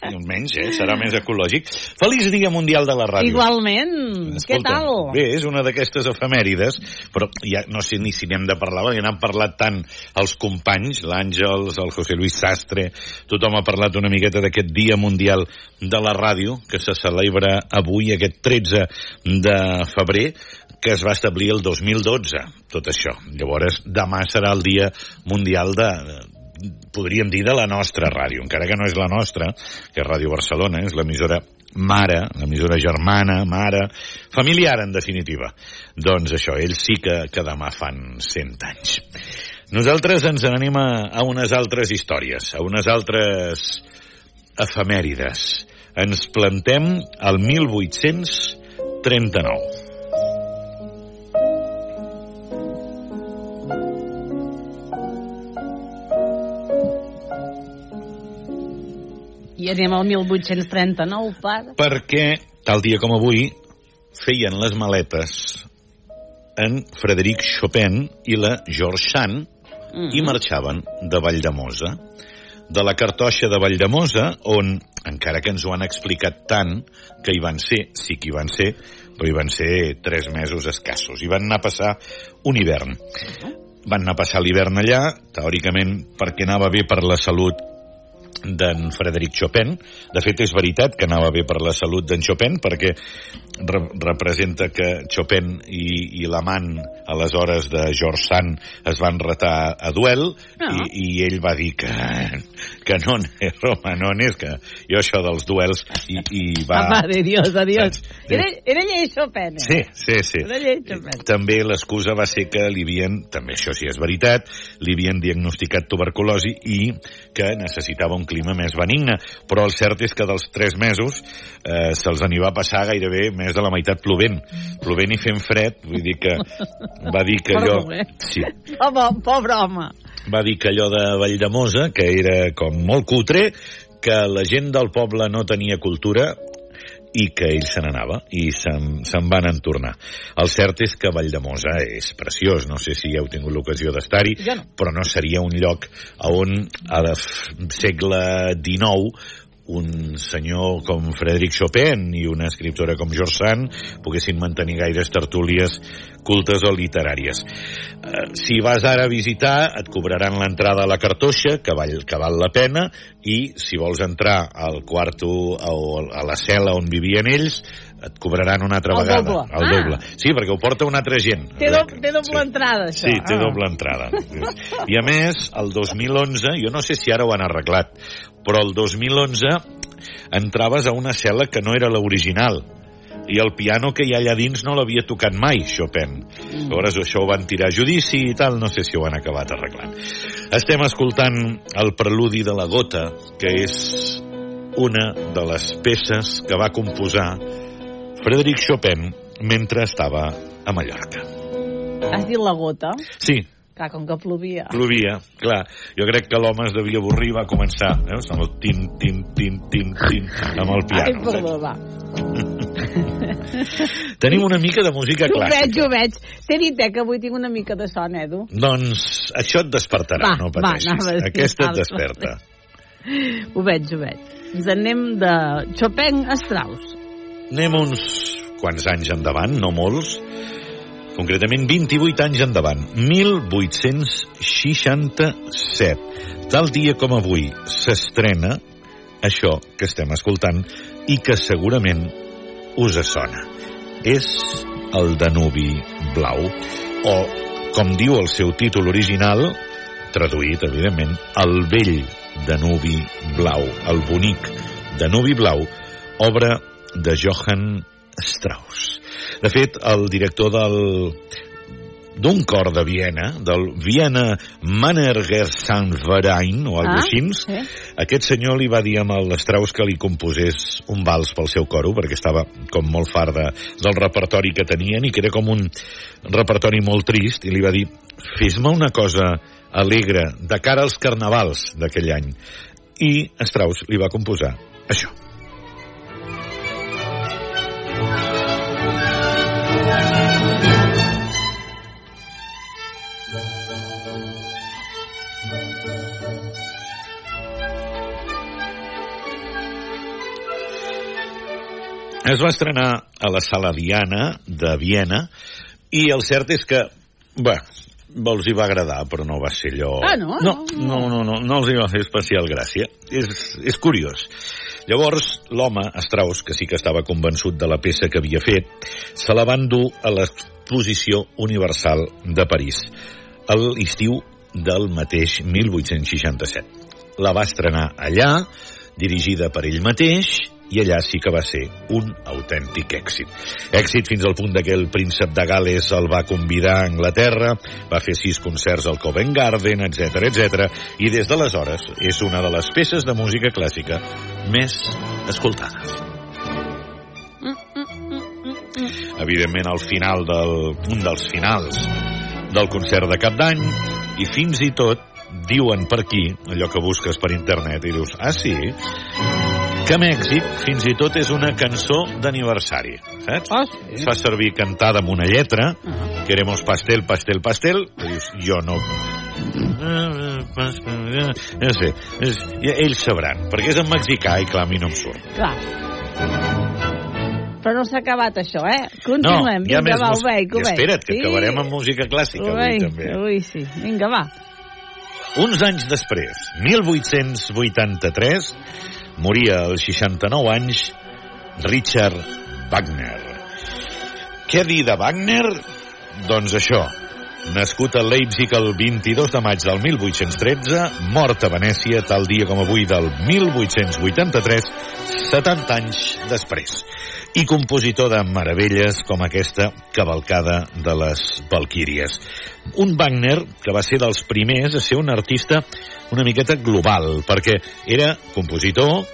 almenys, eh, serà més ecològic. Feliç Dia Mundial de la Ràdio. Igualment. Què Escolta, tal? Bé, és una d'aquestes efemèrides, però ja no sé ni si n'hem de parlar, perquè n'han parlat tant els companys, l'Àngels, el José Luis Sastre, tothom ha parlat una miqueta d'aquest Dia Mundial de la Ràdio, que se celebra avui, aquest 13 de febrer, que es va establir el 2012, tot això. Llavors, demà serà el Dia Mundial de, podríem dir de la nostra ràdio, encara que no és la nostra, que és Ràdio Barcelona, és l'emissora mare, l'emissora germana, mare, familiar en definitiva. Doncs això, ells sí que, que demà fan 100 anys. Nosaltres ens anem a, a unes altres històries, a unes altres efemèrides. Ens plantem al 1839. I anem al 1839, pare. perquè tal dia com avui feien les maletes en Frederic Chopin i la George Sand Mm. i marxaven de Valldemosa de la cartoixa de Valldemosa on, encara que ens ho han explicat tant que hi van ser, sí que hi van ser però hi van ser tres mesos escassos hi van anar a passar un hivern van anar a passar l'hivern allà, teòricament perquè anava bé per la salut d'en Frederic Chopin. De fet, és veritat que anava bé per la salut d'en Chopin, perquè re representa que Chopin i, i l'amant, aleshores, de George Sand es van retar a duel, Ah. i, i ell va dir que, que no home, no n'és, que jo això dels duels, i, i va... Va. de Dios, adiós. Era, era llei Chopin. eh? Sí, sí, sí. Era llei Chopin. També l'excusa va ser que li havien, també això sí és veritat, li havien diagnosticat tuberculosi i que necessitava un clima més benigne, però el cert és que dels tres mesos eh, se'ls n'hi va passar gairebé més de la meitat plovent. Plovent i fent fred, vull dir que va dir que allò... Sí, Home, pobre home. va dir que allò de Valldemosa, que era com molt cutre, que la gent del poble no tenia cultura i que ell se n'anava i se'n se van entornar. El cert és que Valldemosa és preciós, no sé si heu tingut l'ocasió d'estar-hi, no. però no seria un lloc on al segle XIX un senyor com Frederic Chopin i una escriptora com George Sand poguessin mantenir gaires tertúlies cultes o literàries. Eh, si vas ara a visitar, et cobraran l'entrada a la cartoixa, que val, que val la pena, i si vols entrar al quarto o a la cel·la on vivien ells, et cobraran una altra El vegada. doble. El Ah. doble. Sí, perquè ho porta una altra gent. Té, do, té doble entrada, això. Sí, té Ah. doble entrada. I a més, el 2011, jo no sé si ara ho han arreglat, però el 2011 entraves a una cel·la que no era l'original i el piano que hi ha allà dins no l'havia tocat mai, Chopin. Mm. Llavors això ho van tirar a judici i tal, no sé si ho han acabat arreglant. Estem escoltant el preludi de la gota, que és una de les peces que va composar Frédéric Chopin mentre estava a Mallorca. Has dit la gota? Sí, Clar, com que plovia. plovia, clar. Jo crec que l'home es devia avorrir i va començar, veus, amb el tin, tin, tin, tin, tin, amb el Ai, piano. perdó, va. Tenim una mica de música Ho veig, clàssica. ho veig. T'he dit, eh, que avui tinc una mica de son, Edu. Doncs això et despertarà, Va, no va, pateixis. anava a dir, Aquesta et desperta. Ho veig, ho veig. Ens anem de Chopin a Strauss. Anem uns quants anys endavant, no molts, concretament 28 anys endavant, 1867. Tal dia com avui s'estrena això que estem escoltant i que segurament us sona. És el Danubi Blau, o, com diu el seu títol original, traduït, evidentment, el vell Danubi Blau, el bonic Danubi Blau, obra de Johann Strauss. De fet, el director del d'un cor de Viena, del Viena Mannergesangverein, o alguna Ah, així, sí. aquest senyor li va dir amb el Strauss que li composés un vals pel seu coro, perquè estava com molt fart de, del repertori que tenien i que era com un repertori molt trist, i li va dir, fes-me una cosa alegre de cara als carnavals d'aquell any. I Strauss li va composar això. Es va estrenar a la Sala Diana de Viena i el cert és que, bé, els hi va agradar, però no va ser allò... Ah, no? No, no, no, no, no els hi va fer especial gràcia. És, és curiós. Llavors, l'home, Strauss, que sí que estava convençut de la peça que havia fet, se la van dur a l'exposició universal de París, a l'estiu del mateix 1867. La va estrenar allà, dirigida per ell mateix, i allà sí que va ser un autèntic èxit. Èxit fins al punt que el príncep de Gales el va convidar a Anglaterra, va fer sis concerts al Covent Garden, etc etc. i des d'aleshores és una de les peces de música clàssica més escoltades. Evidentment, al final del, un dels finals del concert de cap d'any, i fins i tot diuen per aquí, allò que busques per internet, i dius, ah, sí? Que Mèxic fins i tot és una cançó d'aniversari, saps? Ah, sí? Es fa servir cantada amb una lletra, queremos pastel, pastel, pastel, i dius, jo no... No sé, és, ells sabran, perquè és en mexicà i clar, a mi no em surt. Clar. Però no s'ha acabat això, eh? Continuem. no, hi ha Vinga, més va, I espera't, que sí. acabarem amb música clàssica avui, Ubei, també. Ui, sí. Vinga, va. Uns anys després, 1883, moria als 69 anys Richard Wagner. Què dir de Wagner? Doncs això, nascut a Leipzig el 22 de maig del 1813, mort a Venècia tal dia com avui del 1883, 70 anys després. I compositor de meravelles com aquesta cavalcada de les Valquíries. Un Wagner que va ser dels primers a ser un artista una miqueta global, perquè era compositor,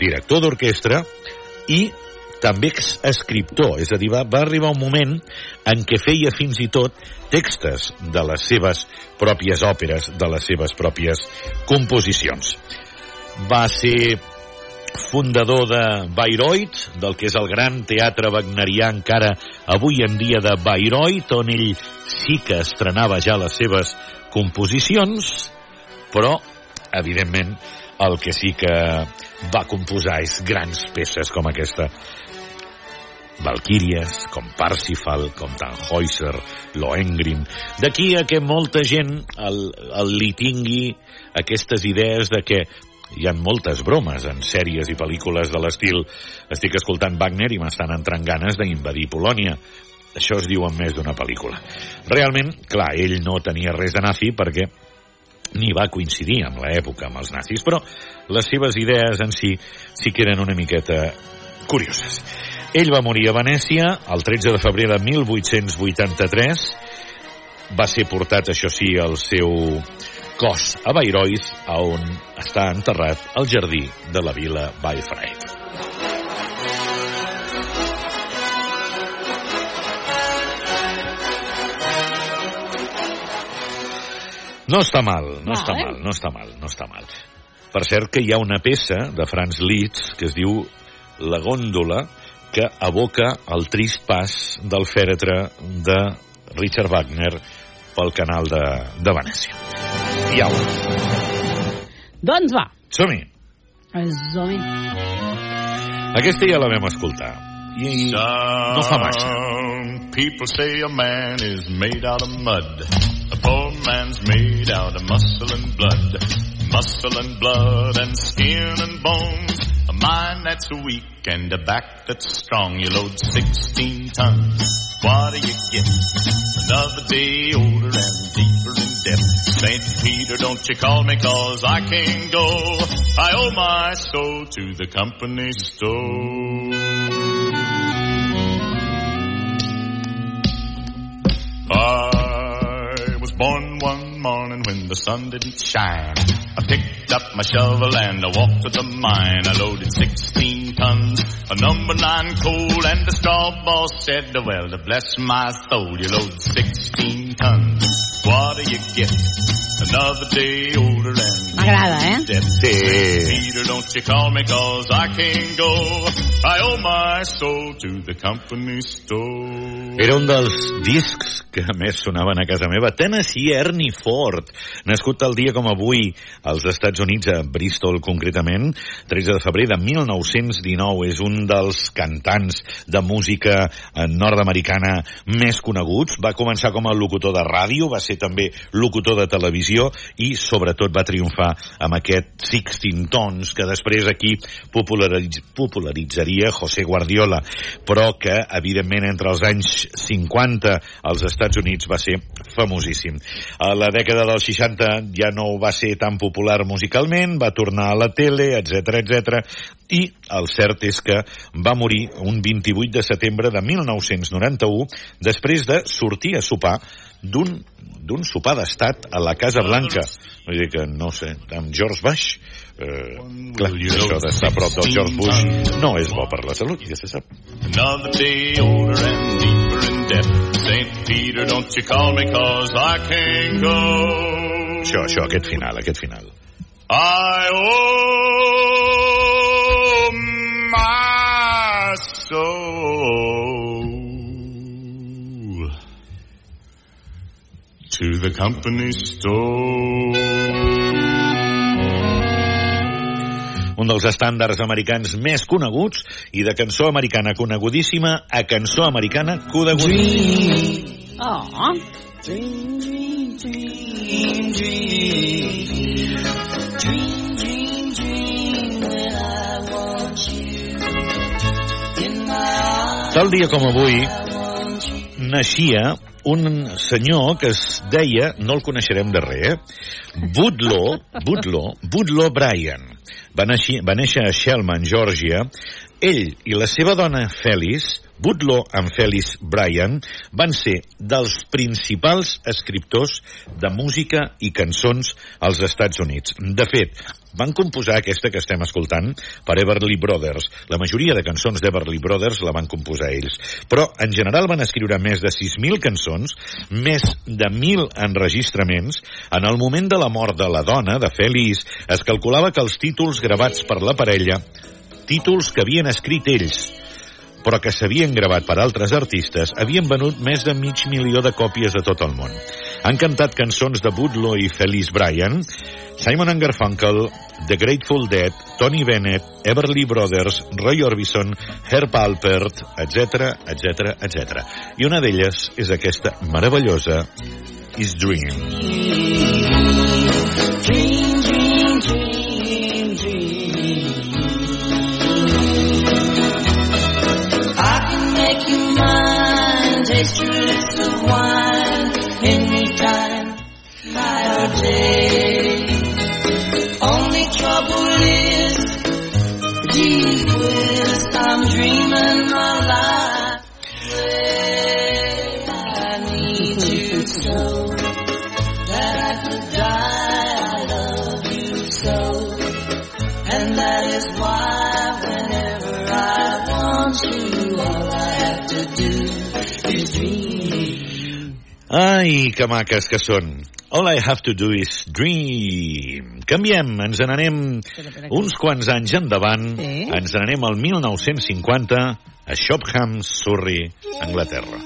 director d'orquestra i també escriptor, és a dir, va, va arribar un moment en què feia fins i tot textes de les seves pròpies òperes, de les seves pròpies composicions. Va ser fundador de Bayreuth, del que és el gran teatre wagnerià encara avui en dia de Bayreuth, on ell sí que estrenava ja les seves composicions, però, evidentment, el que sí que va composar és grans peces com aquesta Valquíries, com Parsifal, com Tannhäuser, Lohengrin. D'aquí a que molta gent el, el li tingui aquestes idees de que hi ha moltes bromes en sèries i pel·lícules de l'estil estic escoltant Wagner i m'estan entrant ganes d'invadir Polònia. Això es diu en més d'una pel·lícula. Realment, clar, ell no tenia res de nazi perquè ni va coincidir amb l'època amb els nazis, però les seves idees en si sí que eren una miqueta curioses. Ell va morir a Venècia el 13 de febrer de 1883. Va ser portat, això sí, al seu cos a Bayreuth, a on està enterrat al jardí de la vila Bayreuth. No està mal, no està Vale. mal, no està mal, no està mal. Per cert que hi ha una peça de Franz Liszt que es diu La gòndola que aboca el trist pas del fèretre de Richard Wagner pel canal de, de Venècia. I au, Doncs va. som-hi. Som-hi. Aquesta ja la vam escoltar. I no fa massa. People say a man is made out of mud. A poor man's made out of muscle and blood. Muscle and blood and skin and bones. A mind that's weak and a back that's strong. You load 16 tons. What do you get? Another day older and deeper debt. St. Peter, don't you call me cause I can't go. I owe my soul to the company store. I was born one morning when the sun didn't shine. I picked up my shovel and I walked to the mine. I loaded 16 tons of number nine coal and the straw boss said, well, to bless my soul, you load 16 tons. What do you get? Another day older and M'agrada, eh? Peter, don't you call me cause I can't go. I owe my soul to the company store. Era un dels discs que més sonaven a casa meva. Tennessee Ernie Ford, nascut el dia com avui als Estats Units, a Bristol concretament, 13 de febrer de 1919. És un dels cantants de música eh, nord-americana més coneguts. Va començar com a locutor de ràdio, va ser també locutor de televisió i sobretot va triomfar amb aquest 16 tons que després aquí popularitz popularitzaria José Guardiola, però que evidentment entre els anys 50 als Estats Units va ser famosíssim. A la dècada dels 60 ja no va ser tan popular musicalment, va tornar a la tele, etc etc. i el cert és que va morir un 28 de setembre de 1991 després de sortir a sopar d'un d'un sopar d'estat a la Casa Blanca. Vull dir que, no sé, amb George Bush, eh, clar, això d'estar a prop del George Bush no és bo per la salut, ja se sap. Another day older and deeper in debt. St. Peter, don't you call me cause I can't go. Això, això, aquest final, aquest final. I owe my soul to the company store. un dels estàndards americans més coneguts i de cançó americana conegudíssima a cançó americana conegudíssima. Oh. Dream, dream, dream, dream. Dream, dream, dream when I want you in my arms. Tal dia com avui naixia un senyor que es deia, no el coneixerem de res, eh? Budlo, Budlo, Budlo Bryan. Va néixer, va néixer a Shellman, Georgia. Ell i la seva dona Felice, Budlo amb Felice Bryan, van ser dels principals escriptors de música i cançons als Estats Units. De fet, van composar aquesta que estem escoltant per Everly Brothers. La majoria de cançons d'Everly Brothers la van composar ells. Però, en general, van escriure més de 6.000 cançons, més de 1.000 enregistraments. En el moment de la mort de la dona, de Feliç, es calculava que els títols gravats per la parella, títols que havien escrit ells, però que s'havien gravat per altres artistes, havien venut més de mig milió de còpies a tot el món. Han cantat cançons de Budlow i Felice Bryan, Simon Garfunkel, The Grateful Dead, Tony Bennett, Everly Brothers, Roy Orbison, Herb Alpert, etc, etc, etc. I una d'elles és aquesta meravellosa Is Dream. Dream, dream, dream, mind. Takes two lips of wine any time, night or day. Only trouble is, he will. Ai, que maques que són. All I have to do is dream. Canviem, ens n'anem uns quants anys endavant. Sí. Ens n'anem al 1950 a Shopham, Surrey, Anglaterra.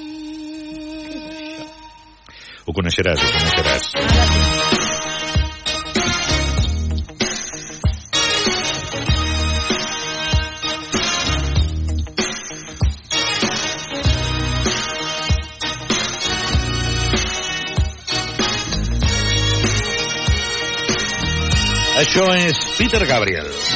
Ho coneixeràs, ho coneixeràs. Això és Peter Gabriel.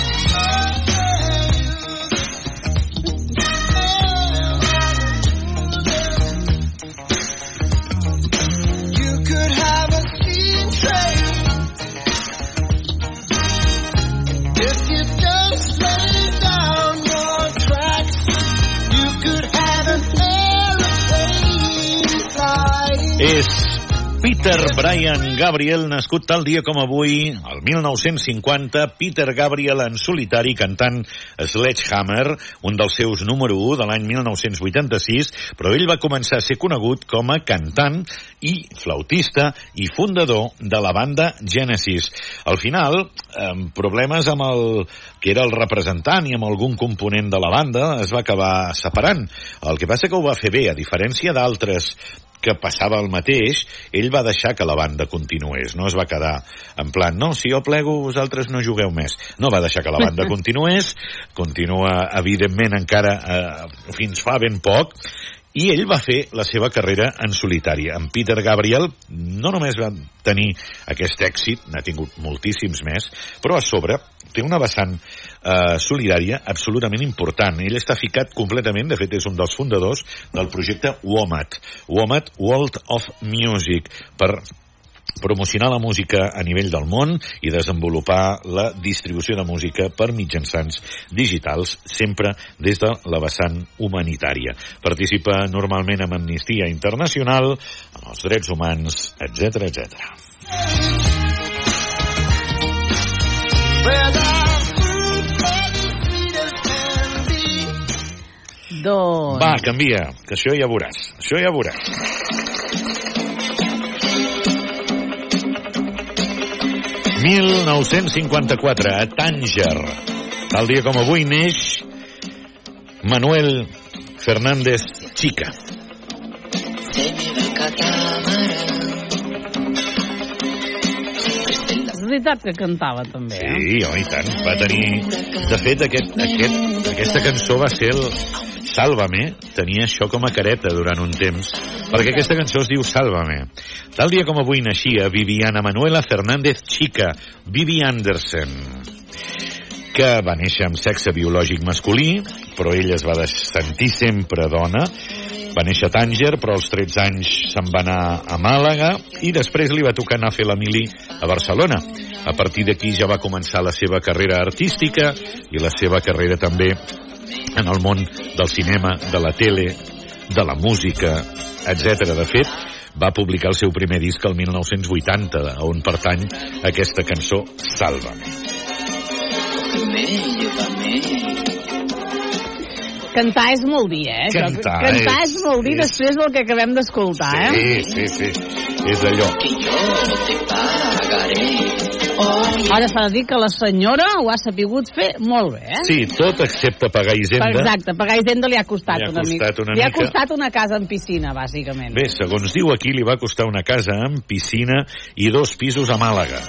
Peter Brian Gabriel, nascut tal dia com avui, el 1950, Peter Gabriel en solitari cantant Sledgehammer, un dels seus número 1 de l'any 1986, però ell va començar a ser conegut com a cantant i flautista i fundador de la banda Genesis. Al final, amb problemes amb el que era el representant i amb algun component de la banda, es va acabar separant. El que passa que ho va fer bé, a diferència d'altres que passava el mateix, ell va deixar que la banda continués, no es va quedar en plan, no, si jo plego vosaltres no jugueu més. No va deixar que la banda continués, continua evidentment encara eh, fins fa ben poc, i ell va fer la seva carrera en solitari. En Peter Gabriel no només va tenir aquest èxit, n'ha tingut moltíssims més, però a sobre té una vessant eh, solidària absolutament important. Ell està ficat completament, de fet és un dels fundadors del projecte WOMAT, WOMAT World of Music, per promocionar la música a nivell del món i desenvolupar la distribució de música per mitjançants digitals, sempre des de la vessant humanitària. Participa normalment amb Amnistia Internacional, amb els drets humans, etc etc. Doncs... Va, canvia, que això ja veuràs. Això ja veuràs. 1954, a Tànger. Tal dia com avui neix Manuel Fernández Chica. Veritat que cantava també, eh? Sí, oh, i tant. Va tenir... De fet, aquest, aquest, aquesta cançó va ser el Sálvame. Tenia això com a careta durant un temps, perquè aquesta cançó es diu Sálvame. Tal dia com avui naixia Viviana Manuela Fernández Chica, Vivi Anderson, que va néixer amb sexe biològic masculí, però ella es va sentir sempre dona, va néixer a Tànger, però als 13 anys se'n va anar a Màlaga i després li va tocar anar a fer la mili a Barcelona. A partir d'aquí ja va començar la seva carrera artística i la seva carrera també en el món del cinema, de la tele, de la música, etc. De fet, va publicar el seu primer disc el 1980, on pertany aquesta cançó Sálvame. Cantar és molt dir, eh? Cantar Cantar és- és, molt dir és- després del que acabem d'escoltar, eh? Sí, sí, sí. És allò. Ara s'ha de dir que la senyora ho ha sapigut fer molt bé, eh? Sí, tot excepte pagar Hisenda. Exacte, pagar Hisenda li ha costat Li ha una mica. costat una li ha mica. costat una casa en piscina, bàsicament. Bé, segons diu aquí, li va costar una casa amb piscina i dos pisos a Màlaga.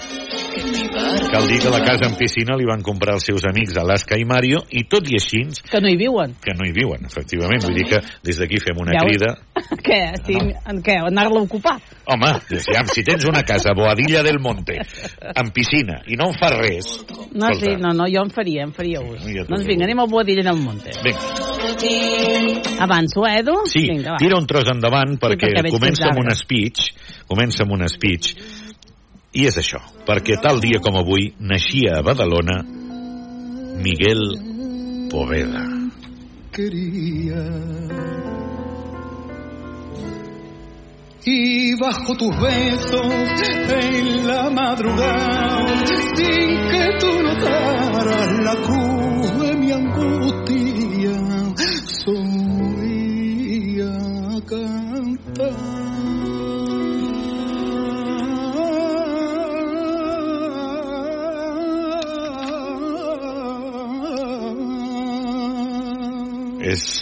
Cal dir que la casa amb piscina li van comprar els seus amics Alaska i Mario i tot i així Que no hi viuen. que no hi viuen, efectivament. Vull dir que des d'aquí fem una Veus? crida. què? Sí, en què? Anar-la a ocupar? Home, ja, si tens una casa a Boadilla del Monte, amb piscina, i no en fas res... No, escolta, sí, no, no, jo en faria, en faria ús. Ja t'ho Doncs vinga, anem al Boadilla del Monte. Vinga. Avanço, eh, Edu? Sí, vinga, va. tira un tros endavant perquè, perquè veig que comença amb un speech, comença amb un speech, i és això, perquè tal dia com avui naixia a Badalona Miguel Poveda. quería. Y bajo tus besos en la madrugada, sin que tú notaras la cruz de mi angustia, solía cantar.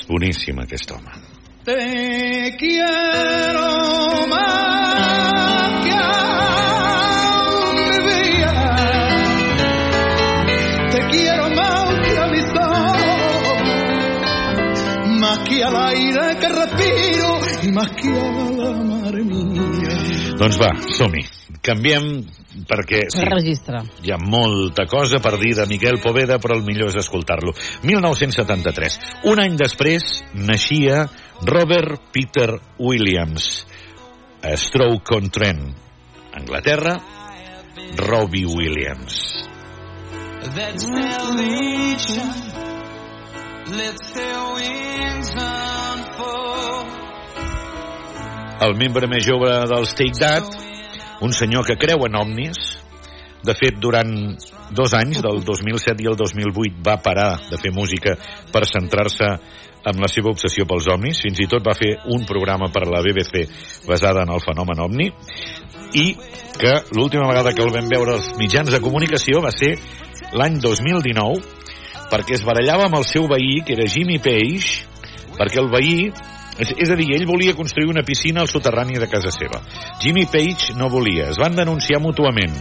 Boníssim aquest home. Te quiero más que a mi vida. Te quiero más que a mi sol. Más que al aire que respiro y más que a la mar mía. Doncs va, som-hi. Canviem perquè sí, Registre. hi ha molta cosa per dir de Miguel Poveda, però el millor és escoltar-lo. 1973. Un any després naixia Robert Peter Williams, a Stoke-on-Trent, Anglaterra, Robbie Williams. That's salvation. Let's their wings unfold. El membre més jove dels Take That, un senyor que creu en ovnis, de fet, durant dos anys, del 2007 i el 2008, va parar de fer música per centrar-se en la seva obsessió pels ovnis. Fins i tot va fer un programa per la BBC basada en el fenomen ovni i que l'última vegada que el vam veure als mitjans de comunicació va ser l'any 2019 perquè es barallava amb el seu veí, que era Jimmy Page, perquè el veí és, és a dir, ell volia construir una piscina al soterrani de casa seva. Jimmy Page no volia. Es van denunciar mútuament.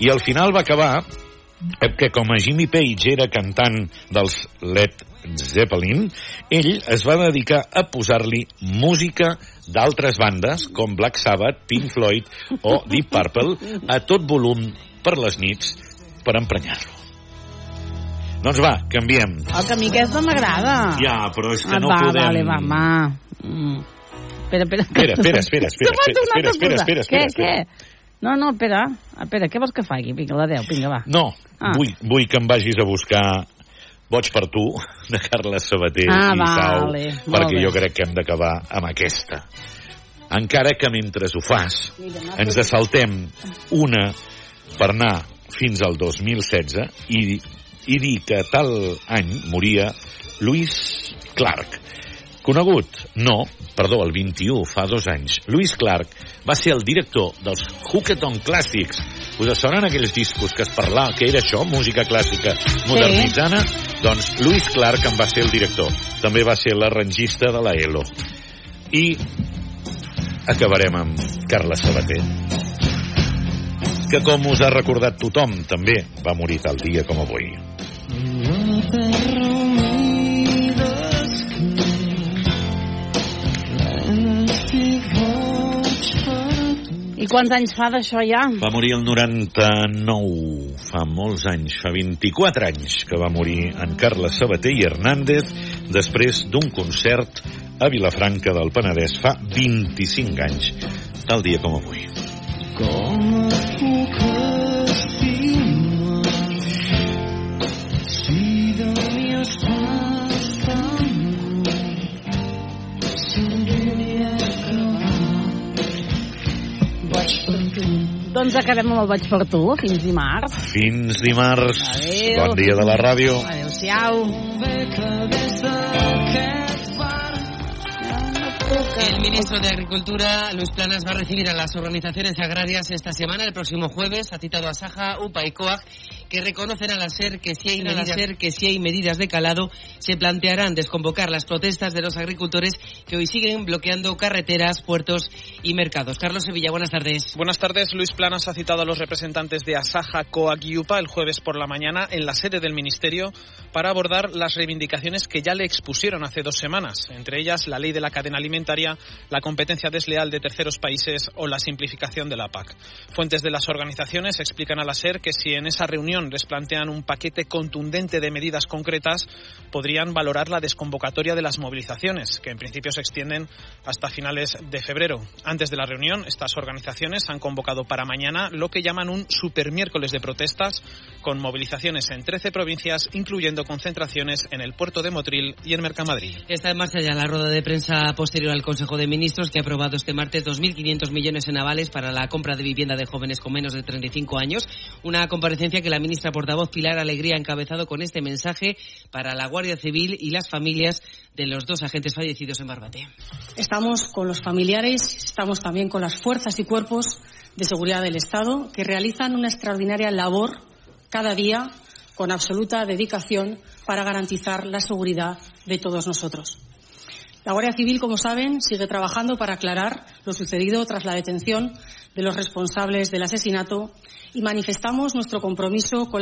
I al final va acabar eh, que com a Jimmy Page era cantant dels Led Zeppelin, ell es va dedicar a posar-li música d'altres bandes, com Black Sabbath, Pink Floyd o Deep Purple, a tot volum per les nits per emprenyar-lo. Doncs va, canviem. El camí aquesta m'agrada. Ja, però és que ah, no va, podem... Vale, va, va. Mm. Espera, espera. Espera, espera, espera, espera, espera, espera, espera, espera, Què? No, no, espera. Espera, què vols que faci? Vinga, la 10, vinga, va. No, Ah. vull, vull que em vagis a buscar Boig per tu, de Carles Sabater Ah, i Sau, vale, perquè bé. jo crec que hem d'acabar amb aquesta. Encara que mentre ho fas, ens saltem una per anar fins al 2016 i, i dir que tal any moria Louis Clark. Conegut? No, perdó, el 21, fa dos anys. Louis Clark va ser el director dels Hooketon Classics. Us sonen aquells discos que es parlava, que era això, música clàssica modernitzana? Doncs Louis Clark en va ser el director. També va ser l'arrangista de la ELO. I acabarem amb Carles Sabater. que com us ha recordat tothom, també va morir tal dia com avui. I quants anys fa d'això ja? Va morir el 99, fa molts anys, fa 24 anys que va morir en Carles Sabater i Hernández després d'un concert a Vilafranca del Penedès fa 25 anys, tal dia com avui. Com et puc Doncs acabem amb el Vaig per tu, fins dimarts. Fins dimarts. Adéu. Bon dia de la ràdio. Adéu-siau. El ministro de Agricultura, Luis Planas, va a recibir a las organizaciones agrarias esta semana, el próximo jueves. Ha citado a Saja, UPA y COAG, que reconocen a la SER que si hay medidas, SER que si hay medidas de calado, se plantearán desconvocar las protestas de los agricultores que hoy siguen bloqueando carreteras, puertos y mercados. Carlos Sevilla, buenas tardes. Buenas tardes. Luis Planas ha citado a los representantes de Asaja, COAG y UPA el jueves por la mañana en la sede del Ministerio para abordar las reivindicaciones que ya le expusieron hace dos semanas, entre ellas la ley de la cadena alimentaria, la competencia desleal de terceros países o la simplificación de la PAC. Fuentes de las organizaciones explican a la SER que si en esa reunión les plantean un paquete contundente de medidas concretas, podrían valorar la desconvocatoria de las movilizaciones, que en principio se extienden hasta finales de febrero. Antes de la reunión, estas organizaciones han convocado para mañana lo que llaman un super miércoles de protestas, con movilizaciones en 13 provincias, incluyendo concentraciones en el puerto de Motril y en Mercamadrid. Está en marcha ya la rueda de prensa posterior al Consejo de Ministros que ha aprobado este martes 2.500 millones en avales para la compra de vivienda de jóvenes con menos de 35 años. Una comparecencia que la ministra portavoz Pilar Alegría ha encabezado con este mensaje para la Guardia Civil y las familias de los dos agentes fallecidos en Barbate. Estamos con los familiares, estamos también con las fuerzas y cuerpos de seguridad del Estado que realizan una extraordinaria labor cada día con absoluta dedicación para garantizar la seguridad de todos nosotros. La Guardia Civil, como saben, sigue trabajando para aclarar lo sucedido tras la detención de los responsables del asesinato y manifestamos nuestro compromiso con